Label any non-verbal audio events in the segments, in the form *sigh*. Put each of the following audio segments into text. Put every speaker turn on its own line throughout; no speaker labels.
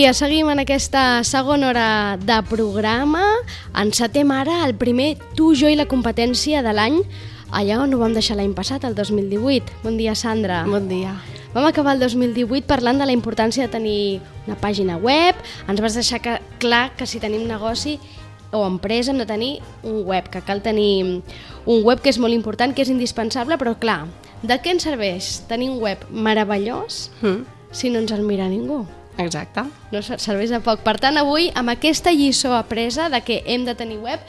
Dia, seguim en aquesta segona hora de programa. Encetem ara el primer Tu, jo i la competència de l'any, allà on ho vam deixar l'any passat, el 2018. Bon dia, Sandra.
Bon dia.
Vam acabar el 2018 parlant de la importància de tenir una pàgina web. Ens vas deixar que, clar que si tenim negoci o empresa hem de tenir un web, que cal tenir un web que és molt important, que és indispensable, però clar, de què ens serveix tenir un web meravellós
Mm,
si no ens el mira ningú?
Exacte.
no ser- serveix de poc. Per tant, avui, amb aquesta lliçó apresa de que hem de tenir web,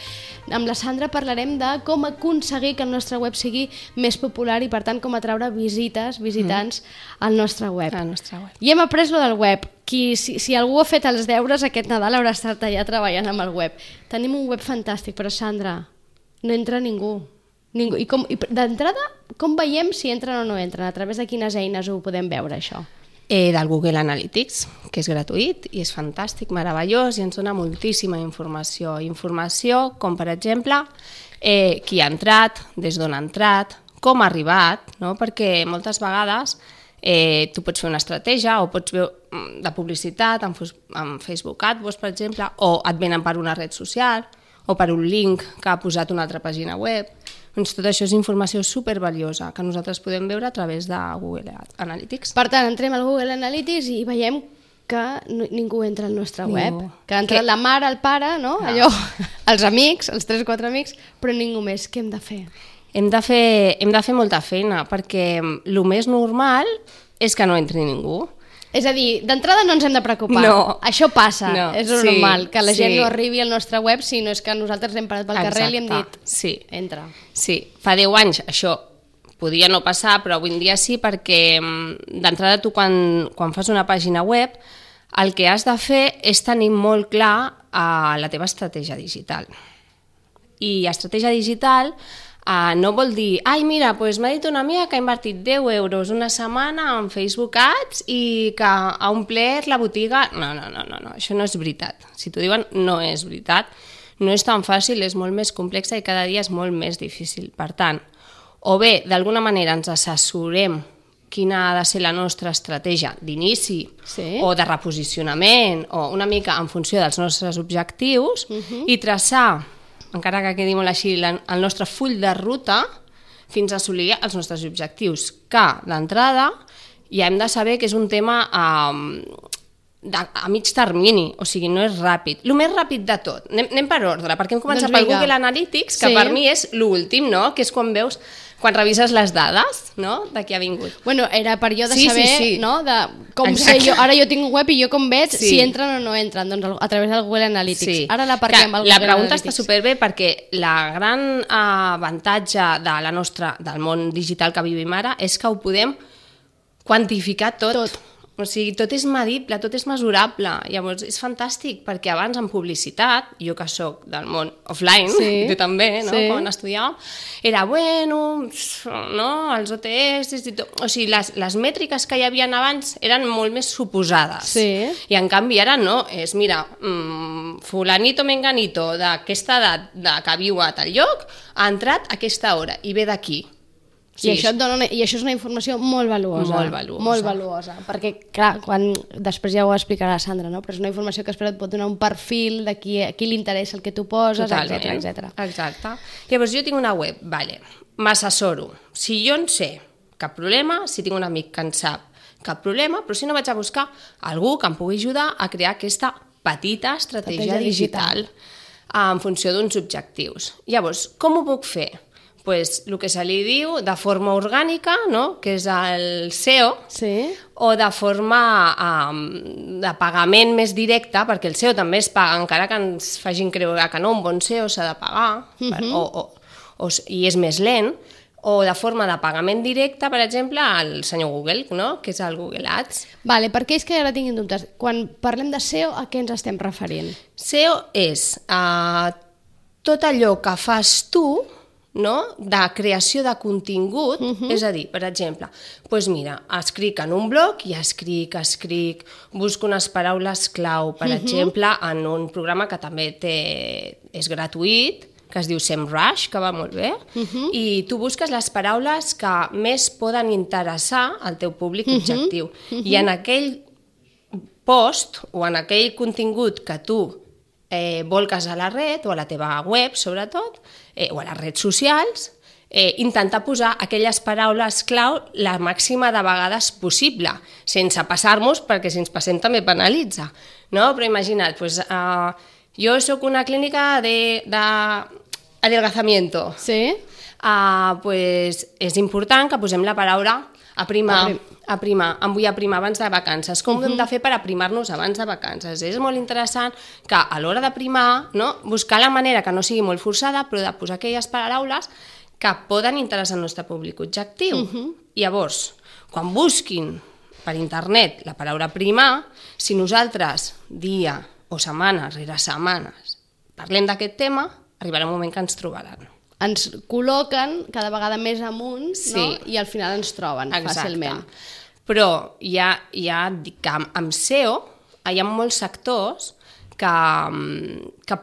amb la Sandra parlarem de com aconseguir que el nostre web sigui més popular i, per tant, com atraure visites, visitants al nostre web.
La nostra web.
I hem après lo del web. Qui, si, si algú ha fet els deures aquest Nadal haurà estat allà treballant amb el web. Tenim un web fantàstic, però Sandra, no entra ningú. ningú. I, com- i d'entrada, com veiem si entren o no entren? A través de quines eines ho podem veure, això?
Eh, del Google Analytics, que és gratuït i és fantàstic, meravellós i ens dona moltíssima informació. Informació com, per exemple, eh, qui ha entrat, des d'on ha entrat, com ha arribat, no? perquè moltes vegades eh, tu pots fer una estratègia o pots veure mm, de publicitat en, en Facebook AdWords, per exemple, o et venen per una red social o per un link que ha posat una altra pàgina web. Doncs tot això és informació supervaliosa que nosaltres podem veure a través de Google Analytics.
Per tant, entrem al Google Analytics i veiem que no, ningú entra al nostre
Ningú.
web. Que entra
Que-
la mare, el pare, no?
Ah.
Allò, els amics, els 3-4 amics, però ningú més. Què hem de fer?
Hem de fer, hem de fer molta feina, perquè el més normal és que no entri ningú.
És a dir, d'entrada no ens hem de preocupar.
No.
Això passa,
No,
és
sí,
normal, que la gent
sí.
no arribi al nostre web si no és que nosaltres hem parat pel carrer i li hem dit
Exacte, sí.
entra.
Sí, fa 10 anys això podia no passar, però avui en dia sí, perquè mm, d'entrada tu quan, quan fas una pàgina web el que has de fer és tenir molt clar uh, la teva estratègia digital. I estratègia digital uh, no vol dir, ai mira, pues m'ha dit una amiga que ha invertit 10 euros una setmana en Facebook Ads i que ha omplert la botiga... No, no, no, no, no, això no és veritat. Si t'ho diuen, no és veritat. No és tan fàcil, és molt més complexa i cada dia és molt més difícil. Per tant, o bé, d'alguna manera ens assessorem quina ha de ser la nostra estratègia d'inici
Sí.
o de reposicionament o una mica en funció dels nostres objectius uh -huh. i traçar, encara que quedi molt així, la, el nostre full de ruta fins a assolir els nostres objectius, que d'entrada ja hem de saber que és un tema um, de, a mig termini, o sigui, no és ràpid. El més ràpid de tot, anem, anem per ordre, perquè hem començat
Doncs
pel. Google Analytics, que
Sí.
per mi és l'últim, no? que és quan veus, quan revises les dades no? de qui ha vingut.
Bueno, era per jo de
Sí, sí,
saber,
sí.
no?, de com
Exacte.
sé jo, ara jo tinc un web i jo com veig
Sí.
si entren o no entren, doncs a través del Google Analytics.
Sí.
Ara la parquem
Que
al
La
Google
pregunta
Analytics.
està superbé perquè la gran eh, avantatge de la nostra, del món digital que vivim ara és que ho podem quantificar tot.
Tot.
O sigui, tot és medible, tot és mesurable. Llavors, és fantàstic, perquè abans en publicitat, jo que sóc del món offline,
Sí. *laughs*
tu també, no?
Sí.
quan estudiàvem, era bueno, no? els OTS, i tot. o sigui, les, les mètriques que hi havia abans eren molt més suposades.
Sí.
I en canvi ara no, és mira, mm, fulanito menganito d'aquesta edat de, que viu a tal lloc ha entrat a aquesta hora i ve d'aquí.
I, això et dona una, I això és una informació molt valuosa.
Molt valuosa.
Molt valuosa. Perquè, clar, quan, després ja ho explicarà Sandra, no? però és una informació que espero et pot donar un perfil de qui, a qui li interessa el que tu poses, etc etc.
Exacte. Llavors jo tinc una web, vale, m'assessoro. Si jo en sé, cap problema, si tinc un amic que en sap, cap problema, però si no vaig a buscar algú que em pugui ajudar a crear aquesta petita estratègia,
Estratègia digital.
digital, en funció d'uns objectius. Llavors, com ho puc fer? Pues, el que se li diu de forma orgànica, no? que és el SEO,
Sí?
o de forma um, de pagament més directe, perquè el SEO també es paga, encara que ens facin creure que no, un bon SEO s'ha de pagar, uh -huh. o, o, o, s- i és més lent, o de forma de pagament directe, per exemple, al senyor Google, no? que és el Google Ads.
Vale, per aquells que ara tinguin dubtes, quan parlem de SEO, a què ens estem referint?
SEO és uh, tot allò que fas tu no? de creació de contingut, uh -huh. és a dir, per exemple, doncs mira, escric en un blog i escric, escric, busco unes paraules clau, per uh -huh. exemple, en un programa que també té, és gratuït, que es diu SEMrush, que va molt bé, uh -huh. i tu busques les paraules que més poden interessar al teu públic uh -huh. objectiu. Uh -huh. I en aquell post o en aquell contingut que tu eh, volques a la red o a la teva web, sobretot, eh, o a les redes socials, eh, intentar posar aquelles paraules clau la màxima de vegades possible, sense passar-nos, perquè si ens passem també penalitza. No? Però imagina't, pues, uh, jo sóc una clínica de, de adelgazamiento.
Sí?
Uh, pues, és important que posem la paraula aprimar,
Aprim-
aprimar, em vull aprimar abans de vacances. Com uh -huh. hem de fer per aprimar-nos abans de vacances? És molt interessant que a l'hora d'aprimar, no, buscar la manera que no sigui molt forçada, però de posar aquelles paraules que poden interessar al nostre públic objectiu. Uh -huh. Llavors, quan busquin per internet la paraula primar, si nosaltres dia o setmana rere setmanes parlem d'aquest tema, arribarà un moment que ens trobaran.
Ens col·loquen cada vegada més amunt
Sí.
no? i al final ens troben fàcilment.
Però ja, ja dic que amb, amb SEO hi ha molts sectors que, mm, que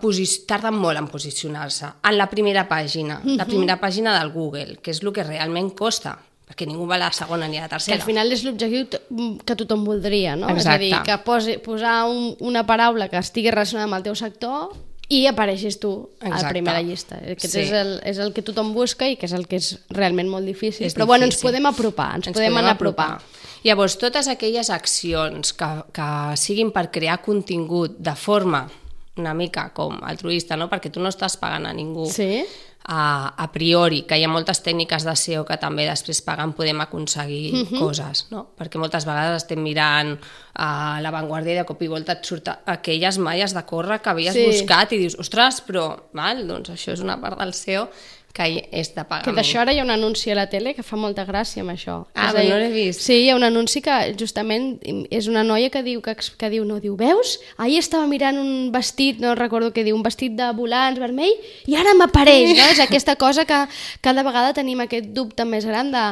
tarden molt en posicionar-se en la primera pàgina, la primera pàgina del Google, que és el que realment costa, perquè ningú va a la segona ni a la
Que
tercera.
al final és l'objectiu t- que tothom voldria, no? És a
Exacte.
dir, que posi, posar un, una paraula que estigui relacionada amb el teu sector i apareixis tu a la
Exacte.
primera llista. Aquest
Sí.
és, el, és el que tothom busca i que és el que és realment molt difícil.
És
Però bueno, ens
difícil.
podem apropar, ens, podem anar a apropar.
Llavors, totes aquelles accions que, que siguin per crear contingut de forma una mica com altruista, no? perquè tu no estàs pagant a ningú
Sí?
A, a priori, que hi ha moltes tècniques de SEO que també després pagant podem aconseguir uh -huh. coses, no? perquè moltes vegades estem mirant a l'avantguàrdia i de cop i volta et surt aquelles malles de córrer que havies
sí.
buscat i dius, ostres, però val, doncs això és una part del SEO que hi- és de
Que
pagament.
d'això ara hi ha un anunci a la tele que fa molta gràcia amb això.
Ah, però
dir,
no l'he vist.
Sí, hi ha un anunci que justament és una noia que diu, que, que diu, no, diu, veus? Ahir estava mirant un vestit, no recordo què diu, un vestit de volants vermell i ara m'apareix, *laughs* no? És aquesta cosa que cada vegada tenim aquest dubte més gran de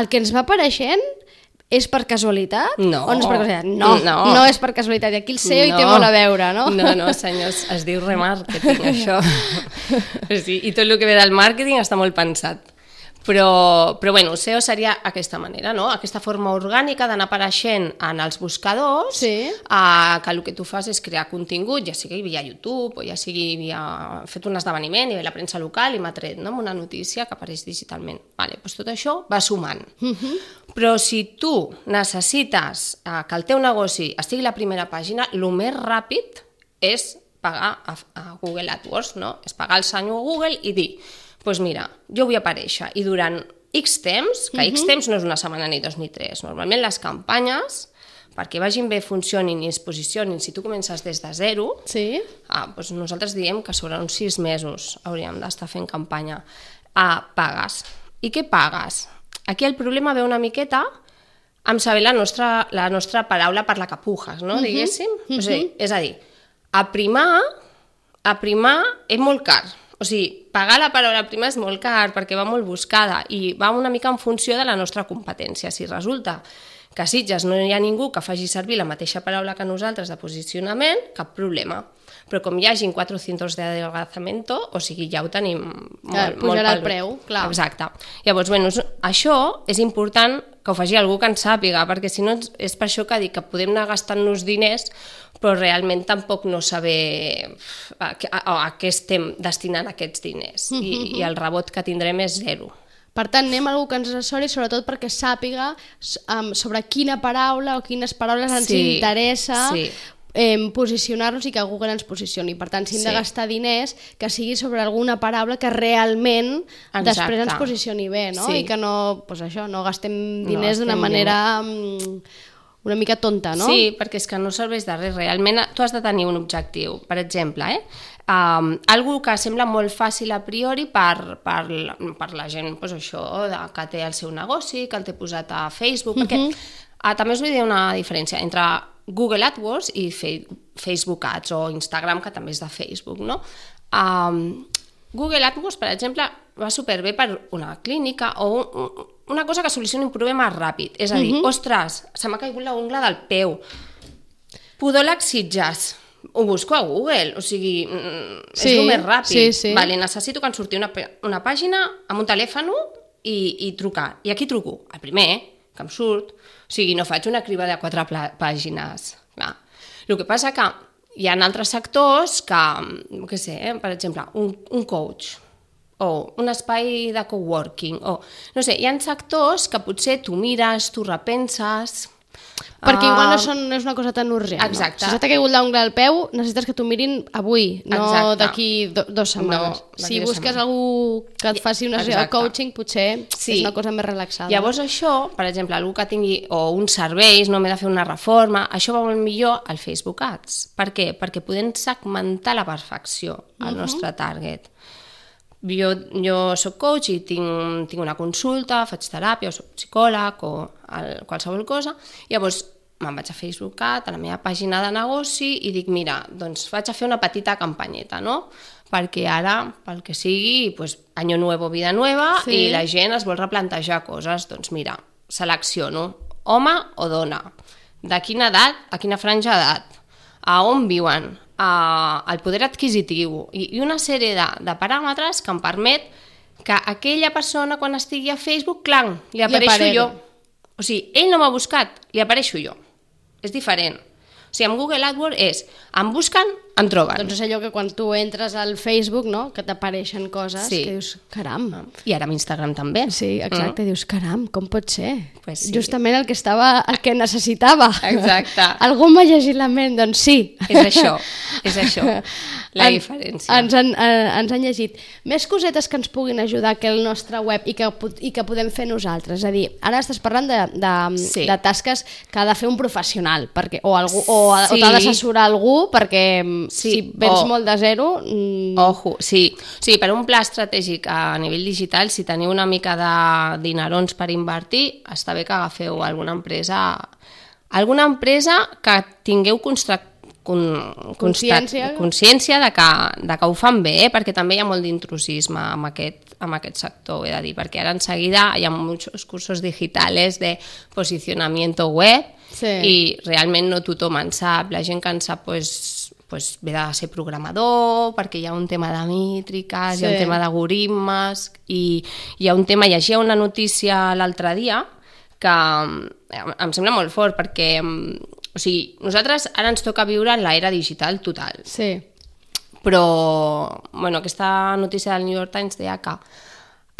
el que ens va apareixent és per casualitat?
No.
O no és per casualitat? No, no,
No.
no és per casualitat. I aquí el SEO hi té molt a veure, no?
No, no, senyors, es diu remarketing, això. *laughs* sí, I tot el que ve del màrqueting està molt pensat. Però, però bueno, SEO seria aquesta manera, no? Aquesta forma orgànica d'anar apareixent en els buscadors,
Sí.
eh, que el que tu fas és crear contingut, ja sigui via YouTube o ja sigui via... fet un esdeveniment i ve la premsa local i m'ha tret no? amb una notícia que apareix digitalment. Vale, doncs tot això va sumant. Però si tu necessites eh, que el teu negoci estigui a la primera pàgina, el més ràpid és pagar a, a Google AdWords, no? És pagar el senyor Google i dir, pues mira, jo vull aparèixer i durant X temps, que X temps no és una setmana ni dos ni tres, normalment les campanyes, perquè vagin bé, funcionin i es posicionin, si tu comences des de zero,
Sí?
Ah, doncs nosaltres diem que sobre uns sis mesos hauríem d'estar fent campanya. Ah, pagues. I què pagues? Aquí el problema ve una miqueta amb saber la nostra, la nostra paraula per la que pujes, no? diguéssim. o sigui, és a dir, aprimar, aprimar és molt car. O sigui, pagar la paraula primar és molt car perquè va molt buscada i va una mica en funció de la nostra competència. Si resulta que a Sitges no hi ha ningú que faci servir la mateixa paraula que nosaltres de posicionament, cap problema. Però com hi hagin 400 de adelgazamiento, o sigui, ja ho tenim molt,
Clar,
molt
pujarà el
pel-
preu, clar.
Exacte. Llavors, bueno, això és important que ho faci algú que en sàpiga, perquè si no és per això que dic que podem anar gastant-nos diners, però realment tampoc no saber a, a, a què estem destinant aquests diners. I, I el rebot que tindrem és zero.
Per tant, anem a algú que ens assessori, sobretot perquè sàpiga um, sobre quina paraula o quines paraules ens
Sí,
interessa
sí.
eh, posicionar-nos i que Google ens posicioni. Per tant, si hem de
Sí.
gastar diners, que sigui sobre alguna paraula que realment
Exacte.
després ens posicioni bé, no?
Sí.
I que no, pues això, no gastem
No
diners d'una
gastem
manera mm, una mica tonta, no?
Sí, perquè és que no serveix de res. Realment tu has de tenir un objectiu. Per exemple, eh? Um, algo que sembla molt fàcil a priori per, per, per la gent pues, això, de, que té el seu negoci, que el té posat a Facebook, uh -huh. perquè uh, també us vull dir una diferència entre Google AdWords i fe Facebook Ads o Instagram, que també és de Facebook, no? Um, Google AdWords, per exemple, va superbé per una clínica o un, una cosa que solucioni un problema ràpid. És a dir, uh -huh. ostres, se m'ha caigut la ungla del peu. Podòleg Sitges. Ho busco a Google, o sigui, mm,
Sí,
és el més ràpid.
sí, sí.
Vale, necessito que em surti una, una pàgina amb un telèfon i, i trucar. I aquí truco. El primer, que em surt. O sigui, no faig una criba de quatre pàgines. Clar. El que passa que hi ha altres sectors que, què sé, eh, per exemple, un, un coach o un espai de coworking, o no sé, hi ha sectors que potser tu mires, tu repenses...
Perquè igual no,
Ah,
són, no és una cosa tan urgent.
Exacte.
No? Si se t'ha caigut l'ungla al peu, necessites que t'ho mirin avui, no d'aquí do, dues setmanes.
No,
si busques
setmanes.
algú que et faci una sessió de coaching, potser
Sí.
és una cosa més relaxada.
Llavors això, per exemple, algú que tingui o uns serveis, no m'he de fer una reforma, això va molt millor al Facebook Ads. Per què? Perquè podem segmentar la perfecció al nostre target. Jo, jo sóc coach i tinc, tinc una consulta, faig teràpia, o soc psicòleg o el, qualsevol cosa, llavors me'n vaig a Facebook Ad, a la meva pàgina de negoci i dic, mira, doncs vaig a fer una petita campanyeta, no? Perquè ara, pel que sigui, pues, año nuevo, vida nueva,
Sí.
i la gent es vol replantejar coses, doncs mira, selecciono home o dona, de quina edat, a quina franja d'edat, a on viuen, a, el poder adquisitiu i, i una sèrie de, de paràmetres que em permet que aquella persona quan estigui a Facebook, clang, li apareixo
aparego.
jo. O sigui, ell no m'ha buscat, li apareixo jo. És diferent. O sigui, amb Google AdWords és, em busquen, em troben.
Doncs és allò que quan tu entres al Facebook, no?, que t'apareixen coses
Sí.
que dius, caram.
I ara amb Instagram també.
Sí, exacte, dius, caram, com pot ser?
Mm. Pues sí.
Justament el que estava, el que necessitava.
Exacte. *laughs*
Algú m'ha llegit la ment, doncs sí.
És això, és això, la *laughs*
En-
diferència.
Ens han, eh, ens han llegit. Més cosetes que ens puguin ajudar que el nostre web i que, i que podem fer nosaltres. És a dir, ara estàs parlant de, de,
Sí.
de tasques que ha de fer un professional perquè, o, algú, o, ha- o
Sí.
t'ha d'assessorar algú perquè mm,
Sí,
si vens
o-
molt de zero... mm,
Ojo, sí. sí, per un pla estratègic a nivell digital, si teniu una mica de dinerons per invertir, està bé que agafeu alguna empresa alguna empresa que tingueu constru con,
Consciència.
consciència de que, de que ho fan bé, eh? perquè també hi ha molt d'intrusisme amb aquest, amb aquest sector, he de dir, perquè ara en seguida hi ha molts cursos digitales de posicionamiento web
Sí.
i realment no tothom en sap, la gent que en sap pues, pues, ve de ser programador, perquè hi ha un tema de mètriques, sí. hi ha un tema d'algoritmes, i hi ha un tema, llegia una notícia l'altre dia que em, em sembla molt fort, perquè em, o sigui, nosaltres ara ens toca viure en l'era digital total,
Sí.
però bueno, aquesta notícia del New York Times deia que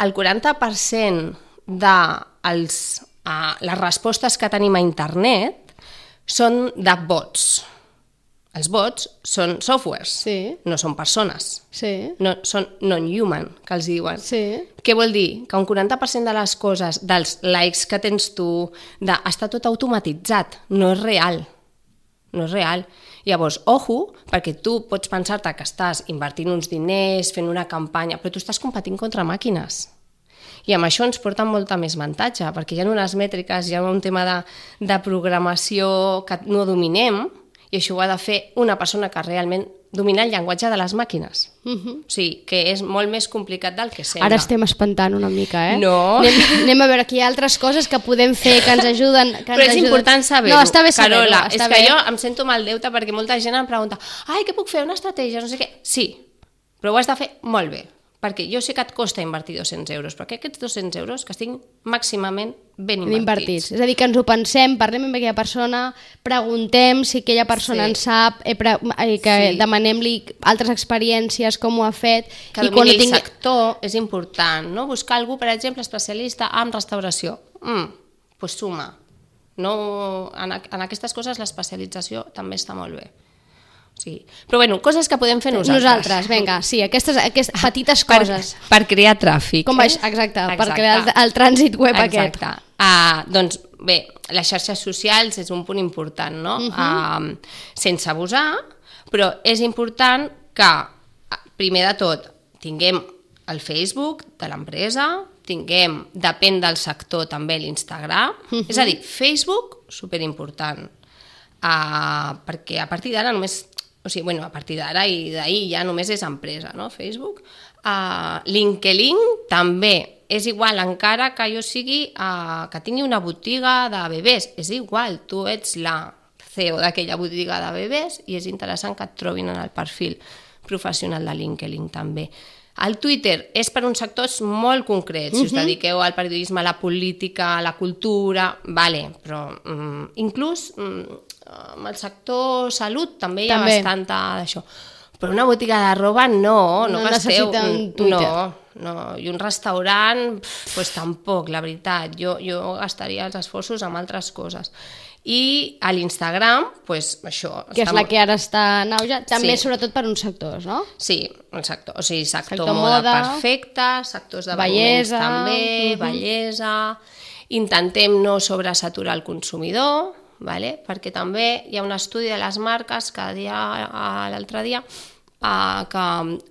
el 40% de els, uh, les respostes que tenim a internet són de bots. Els bots són softwares,
Sí.
no són persones,
Sí.
no, són non-human, que els diuen.
Sí.
Què vol dir? Que un 40% de les coses, dels likes que tens tu, de, està tot automatitzat, no és real. No és real. Llavors, ojo, perquè tu pots pensar-te que estàs invertint uns diners, fent una campanya, però tu estàs competint contra màquines. I amb això ens porta molta més avantatge, perquè hi ha unes mètriques, hi ha un tema de, de programació que no dominem, i això ho ha de fer una persona que realment domina el llenguatge de les màquines. Uh -huh. O sigui, que és molt més complicat del que sembla.
Ara estem espantant una mica, eh?
No.
Anem, anem a veure aquí hi ha altres coses que podem fer, que ens ajuden... Que
Però
ens
és
ajuden.
important saber-ho,
No, està bé saber-ho.
Carola,
està
és que
bé.
jo em sento mal deute perquè molta gent em pregunta ai, què puc fer, una estratègia, no sé què. Sí, però ho has de fer molt bé, perquè jo sé que et costa invertir 200 euros, però que aquests 200 euros que estiguin màximament ben invertits.
invertits. És a dir, que ens ho pensem, parlem amb aquella persona, preguntem si aquella persona
Sí.
en sap, eh, pre eh, que
Sí.
demanem-li altres experiències, com ho ha fet...
Que domini el sector és important, no? Buscar algú, per exemple, especialista en restauració. Mm, pues suma. No, en, en aquestes coses l'especialització també està molt bé. Sigui, però bueno, coses que podem fer nosaltres.
Nosaltres, vinga, sí, aquestes, aquestes petites coses.
Per, per crear tràfic.
Com
eh?
baix, exacte, per crear el, el trànsit web
Exacte.
aquest.
Uh, doncs bé, les xarxes socials és un punt important, no? Uh -huh. uh, sense abusar, però és important que, primer de tot, tinguem el Facebook de l'empresa, tinguem, depèn del sector, també l'Instagram. Uh -huh. És a dir, Facebook, superimportant. Uh, perquè a partir d'ara només... O sigui, bueno, a partir d'ara i d'ahir ja només és empresa, no? Facebook. Uh, LinkedIn també és igual, encara que jo sigui, uh, que tingui una botiga de bebès, és igual, tu ets la CEO d'aquella botiga de bebès i és interessant que et trobin en el perfil professional de LinkedIn també. El Twitter és per uns sectors molt concrets, si us dediqueu al periodisme, a la política, a la cultura, vale, però mm, inclús mm, amb el sector salut també hi ha
També.
bastanta d'això. Però una botiga de roba no, no,
No
gasteu...
un Twitter.
No, no, i un restaurant, pf, pues tampoc, la veritat. Jo, jo gastaria els esforços amb altres coses. I a l'Instagram, pues, això...
que és la
molt-
que ara està en auge, també
Sí.
sobretot per uns sectors, no?
Sí, el sector, o sigui, sector,
Sector
moda,
moda,
perfecte, sectors de
bellesa,
també,
mhm.
bellesa... Intentem no sobresaturar el consumidor, vale? perquè també hi ha un estudi de les marques que dia, a l'altre dia eh, que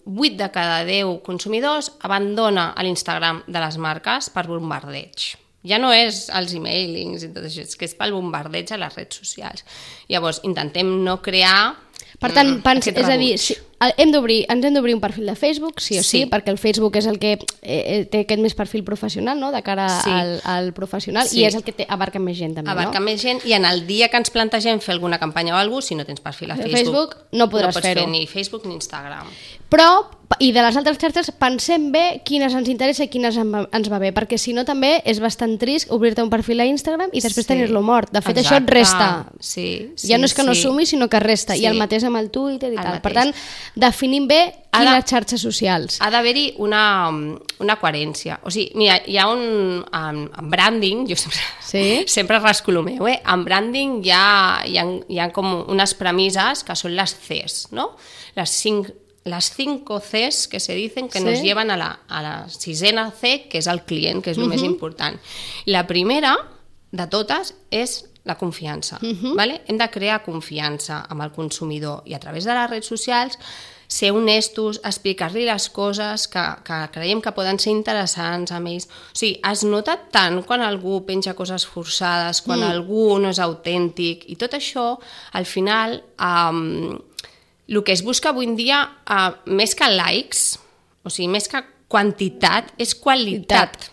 8 de cada 10 consumidors abandona a l'Instagram de les marques per bombardeig. Ja no és els e-mailings i tot això, és que és pel bombardeig a les redes socials. Llavors, intentem no crear
Per tant,
mm,
pens, és a dir, si, hem d'obrir, ens hem d'obrir un perfil de Facebook, sí o sí,
Sí.
perquè el Facebook és el que eh, eh, té aquest més perfil professional, no?, de cara
Sí.
al, al professional,
Sí.
i és el que té, abarca més gent, també,
abarca
no?
més gent i en el dia que ens plantegem fer alguna campanya o alguna cosa, si no tens perfil a Facebook,
Facebook, no podràs
pots
fer-ho.
fer ni Facebook ni Instagram.
Però, i de les altres xarxes, pensem bé quines ens interessa i quines ens va bé, perquè si no també és bastant trist obrir-te un perfil a Instagram i després
Sí.
tenir-lo mort. De fet, això et
Exacte.
resta.
Sí, sí,
ja no és que no
sí.
sumi, sinó que resta.
Sí.
I el mateix amb el Twitter i
El
tal. Per
mateix.
tant, definim bé
Ha de-
xarxes socials.
Ha d'haver-hi una, una coherència. O sigui, mira, hi ha un... En, en branding, jo sempre,
Sí? *laughs*
sempre rascolomeu, eh? En branding hi ha, hi, ha, hi ha com unes premisses que són les Cs, ¿no? Les cinc las cinco Cs que se dicen que
Sí.
nos llevan a la, a la sisena C, que és el client, que és el més important. La primera de totes és la confiança. vale? Hem de crear confiança amb el consumidor i a través de les redes socials ser honestos, explicar-li les coses que, que creiem que poden ser interessants amb ells. O sigui, es nota tant quan algú penja coses forçades, quan mm. algú no és autèntic, i tot això, al final, um, el que es busca avui en dia, uh, més que likes, o sigui, més que quantitat, és qualitat.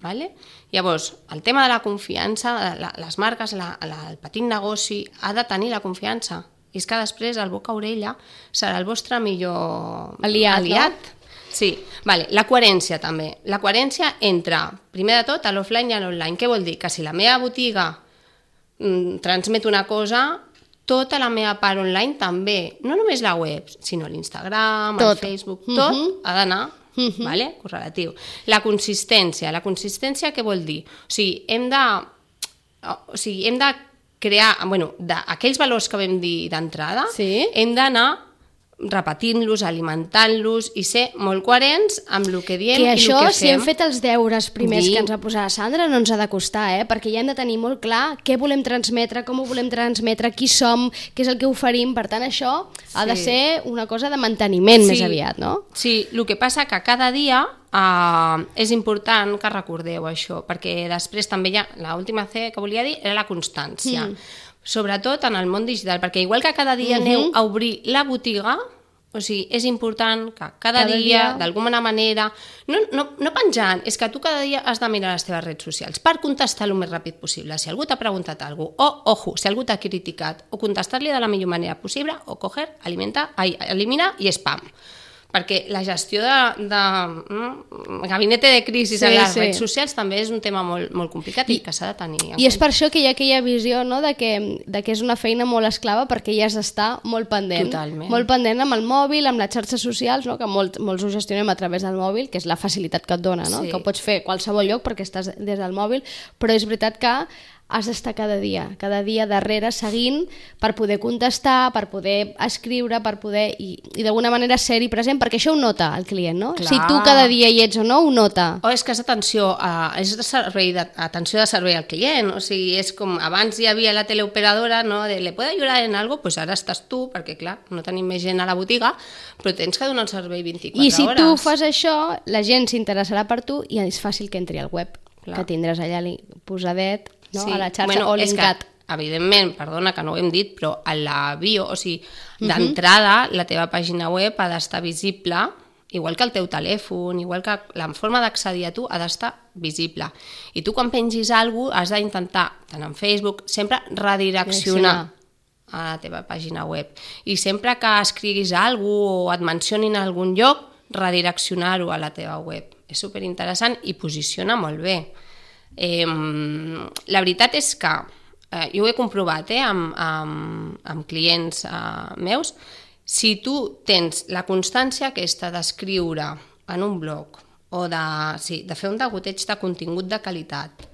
Vale? Llavors, el tema de la confiança, la, les marques, la, la, el petit negoci, ha de tenir la confiança. I és que després el boca-orella serà el vostre millor
Aliat,
aliat. Sí, vale. la coherència també. La coherència entre, primer de tot, a l'offline i a l'online. Què vol dir? Que si la meva botiga mm, transmet una cosa, tota la meva part online també, no només la web, sinó l'Instagram, el
Tot.
Facebook, tot
Mhm.
ha d'anar vale? correlatiu. La consistència, la consistència què vol dir? O sigui, hem de, o sigui, hem de crear, bueno, de, aquells valors que vam dir d'entrada,
Sí.
hem d'anar repetint-los, alimentant-los i ser molt coherents amb el que diem
Que
i
això,
el que
si hem fet els deures primers
Dir.
que ens ha posat Sandra, no ens ha de costar, eh? perquè ja hem de tenir molt clar què volem transmetre, com ho volem transmetre, qui som, què és el que oferim, per tant això ha de
Sí.
ser una cosa de manteniment més
Sí.
aviat, no?
Sí, el que passa que cada dia uh, és important que recordeu això, perquè després també hi ha, l'última C que volia dir era la constància. Mm. Sobretot en el món digital, perquè igual que cada dia
Mhm.
aneu a obrir la botiga, o sigui, és important que cada,
Cada
dia,
dia-
d'alguna manera, no, no, no penjant, és que tu cada dia has de mirar les teves redes socials per contestar el més ràpid possible. Si algú t'ha preguntat alguna cosa, o, ojo, si algú t'ha criticat, o contestar-li de la millor manera possible, o coger, alimentar, ai, eliminar i spam. Perquè la gestió de, de mm, gabinete de crisi
Sí,
en les
sí.
redes socials també és un tema molt, molt complicat i, que s'ha de tenir en
I és per això que hi ha aquella visió no, de, que, de que és una feina molt esclava perquè has d'estar molt pendent.
Totalment.
Molt pendent amb el mòbil, amb les xarxes socials, no, que molt, molts ho gestionem a través del mòbil, que és la facilitat que et dona, no?
Sí.
que ho pots fer a qualsevol lloc perquè estàs des del mòbil, però és veritat que has d'estar cada dia, cada dia darrere seguint per poder contestar, per poder escriure, per poder... i, i d'alguna manera ser-hi present, perquè això ho nota el client, no?
Clar.
Si tu cada dia hi ets o no, ho nota.
O és que és atenció, a, és de servei de, atenció de servei al client, o sigui, és com abans hi havia la teleoperadora, no, de le puede ayudar en algo, pues ara estàs tu, perquè clar, no tenim més gent a la botiga, però tens que donar el servei 24
I si
hores.
tu fas això, la gent s'interessarà per tu i és fàcil que entri al web,
Clar.
que tindràs allà posadet no? a la xarxa o
és
linkat.
Que, evidentment, perdona que no ho hem dit, però a la bio, o sigui, d'entrada, la teva pàgina web ha d'estar visible, igual que el teu telèfon, igual que la forma d'accedir a tu ha d'estar visible. I tu quan pengis alguna cosa has d'intentar, tant en Facebook, sempre redireccionar a la teva pàgina web. I sempre que escriguis alguna o et mencionin a algun lloc, redireccionar-ho a la teva web. És superinteressant i posiciona molt bé. Eh, la veritat és que eh, jo ho he comprovat eh, amb, amb, amb clients eh, meus, si tu tens la constància aquesta d'escriure en un blog o de, sí, de fer un degoteig de contingut de qualitat,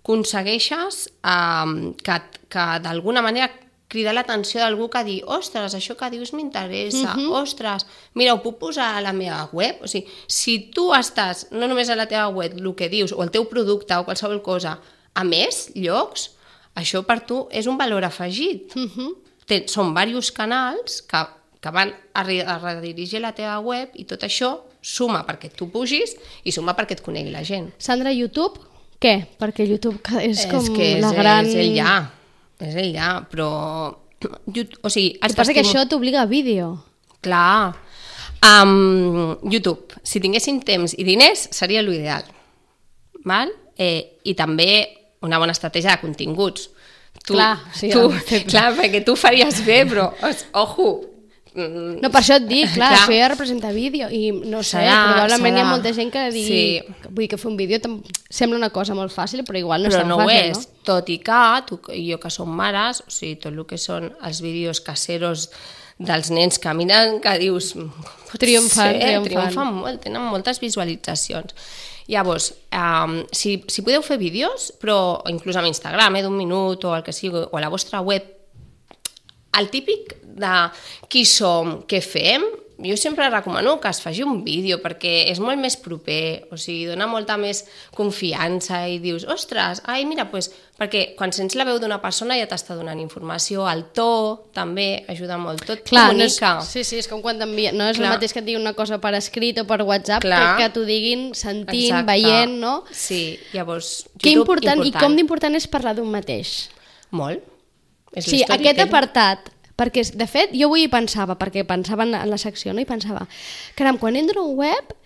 aconsegueixes eh, que, que d'alguna manera cridar l'atenció d'algú que dir ostres, això que dius m'interessa, uh -huh. ostres, mira, ho puc posar a la meva web? O sigui, si tu estàs, no només a la teva web, el que dius, o el teu producte o qualsevol cosa, a més llocs, això per tu és un valor afegit. Uh -huh. Ten, són diversos canals que, que van a, a redirigir la teva web i tot això suma perquè tu pugis i suma perquè et conegui la gent.
Sandra, YouTube, què? Perquè YouTube és com
és que és,
la gran...
és el ja, és ja, però... Yout- O sigui,
El que passa que això t'obliga a vídeo.
Clar. Um, YouTube, si tinguéssim temps i diners, seria l'ideal. Val? Eh, I també una bona estratègia de continguts. Tu,
Clar, sí,
tu, clar, perquè tu faries bé, però, ojo, mm,
No, per això et dic, clar,
Clar.
això ja representa vídeo i no sé,
Serà,
probablement hi ha
serà.
molta gent que digui
Sí.
vull dir que fer un vídeo sembla una cosa molt fàcil, però igual no
però
és tan
no
fàcil,
és, tot i que tu, jo que som mares, o sigui, tot el que són els vídeos caseros dels nens miren, que dius...
Triomfant,
ser,
triomfant.
triomfan molt, tenen moltes visualitzacions. Llavors, um, si, si podeu fer vídeos, però inclús amb Instagram, eh, d'un minut o el que sigui, o a la vostra web, el típic de qui som, què fem, jo sempre recomano que es faci un vídeo perquè és molt més proper, o sigui, dona molta més confiança i dius, ostres, ai, mira, pues, perquè quan sents la veu d'una persona ja t'està donant informació, el to també ajuda molt, tot
Clar, no és,
comunica.
sí, sí, és com quan t'envia, no és
Clar.
el mateix que et diguin una cosa per escrit o per WhatsApp
Clar.
que, que t'ho diguin sentint,
Exacte.
veient, no?
Sí, llavors...
Que
YouTube,
important, i com d'important és parlar d'un mateix.
Molt. És
Sí, aquest apartat, perquè de fet jo avui hi pensava, perquè pensava en la secció no? i pensava, caram, quan entro a un web,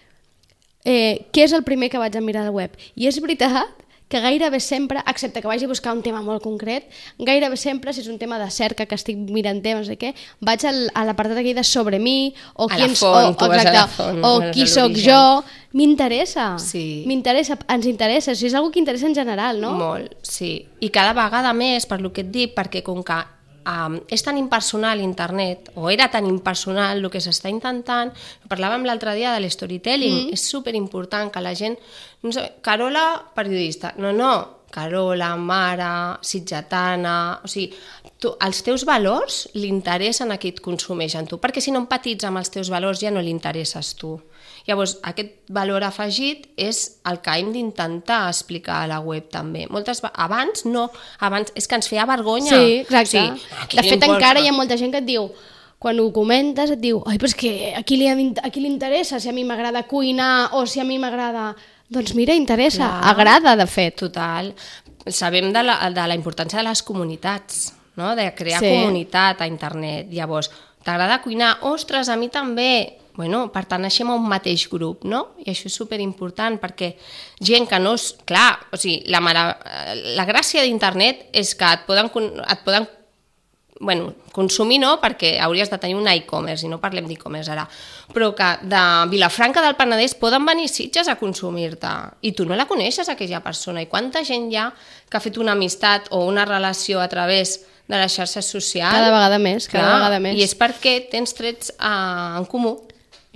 eh, què és el primer que vaig a mirar al web? I és veritat que gairebé sempre, excepte que vagi a buscar un tema molt concret, gairebé sempre, si és un tema de cerca que estic mirant temes, no sé què, vaig al, a l'apartat aquell de sobre mi, o qui ens,
font,
o, exacte,
font,
o qui sóc jo, m'interessa,
Sí.
m'interessa, ens interessa, o sigui, és una que interessa en general, no?
Molt, sí. I cada vegada més, per lo que et dic, perquè com que um, és tan impersonal internet, o era tan impersonal el que s'està intentant, parlàvem l'altre dia de l'storytelling, mm. és superimportant que la gent... No sé, Carola, periodista. No, no, Carola, mare, sitgetana... O sigui, tu, els teus valors l'interessen a qui et consumeix en tu, perquè si no empatitza amb els teus valors ja no li interesses tu. Llavors, aquest valor afegit és el que hem d'intentar explicar a la web també. Moltes abans no, abans és que ens feia vergonya.
Sí, exacte.
Sí,
de fet,
importa?
encara hi ha molta gent que et diu quan ho comentes et diu ai, però és que a qui li, a qui li interessa si a mi m'agrada cuinar o si a mi m'agrada... Doncs mira, interessa,
Clar.
agrada, de fet.
Total. Sabem de la, de la importància de les comunitats, no? de crear
Sí.
comunitat a internet. Llavors, t'agrada cuinar? Ostres, a mi també! Bueno, pertaneixem a un mateix grup, no? I això és superimportant perquè gent que no és... Clar, o sigui, la, mare, la gràcia d'internet és que et poden, et poden bueno, consumir no, perquè hauries de tenir un e-commerce, i no parlem d'e-commerce ara, però que de Vilafranca del Penedès poden venir Sitges a consumir-te, i tu no la coneixes, aquella persona, i quanta gent hi ha que ha fet una amistat o una relació a través de les xarxes socials.
Cada vegada més, cada vegada més.
I és perquè tens trets eh, en comú.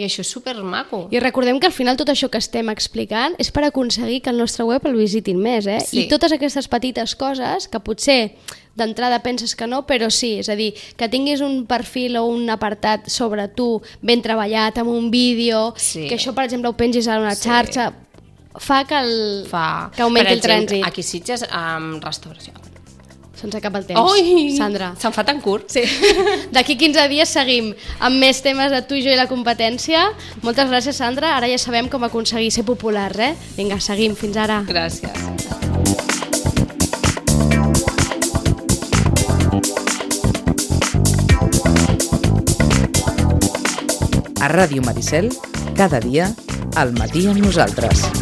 I això és supermaco.
I recordem que al final tot això que estem explicant és per aconseguir que el nostre web el visitin més, eh?
Sí.
I totes aquestes petites coses que potser d'entrada penses que no, però sí, és a dir, que tinguis un perfil o un apartat sobre tu ben treballat, amb un vídeo,
Sí.
que això, per exemple, ho pengis a una
Sí.
xarxa, fa que, el,
Fa...
que augmenti
per
el
exemple,
trànsit.
Aquí Sitges, amb restauració.
Se'ns acaba el temps,
Ui!
Sandra.
Se'n fa tan curt.
Sí. *laughs* D'aquí 15 dies seguim amb més temes de tu i jo i la competència. Moltes gràcies, Sandra. Ara ja sabem com aconseguir ser populars, eh? Vinga, seguim. Fins ara.
Gràcies.
A Ràdio Maricel, cada dia, al matí amb nosaltres.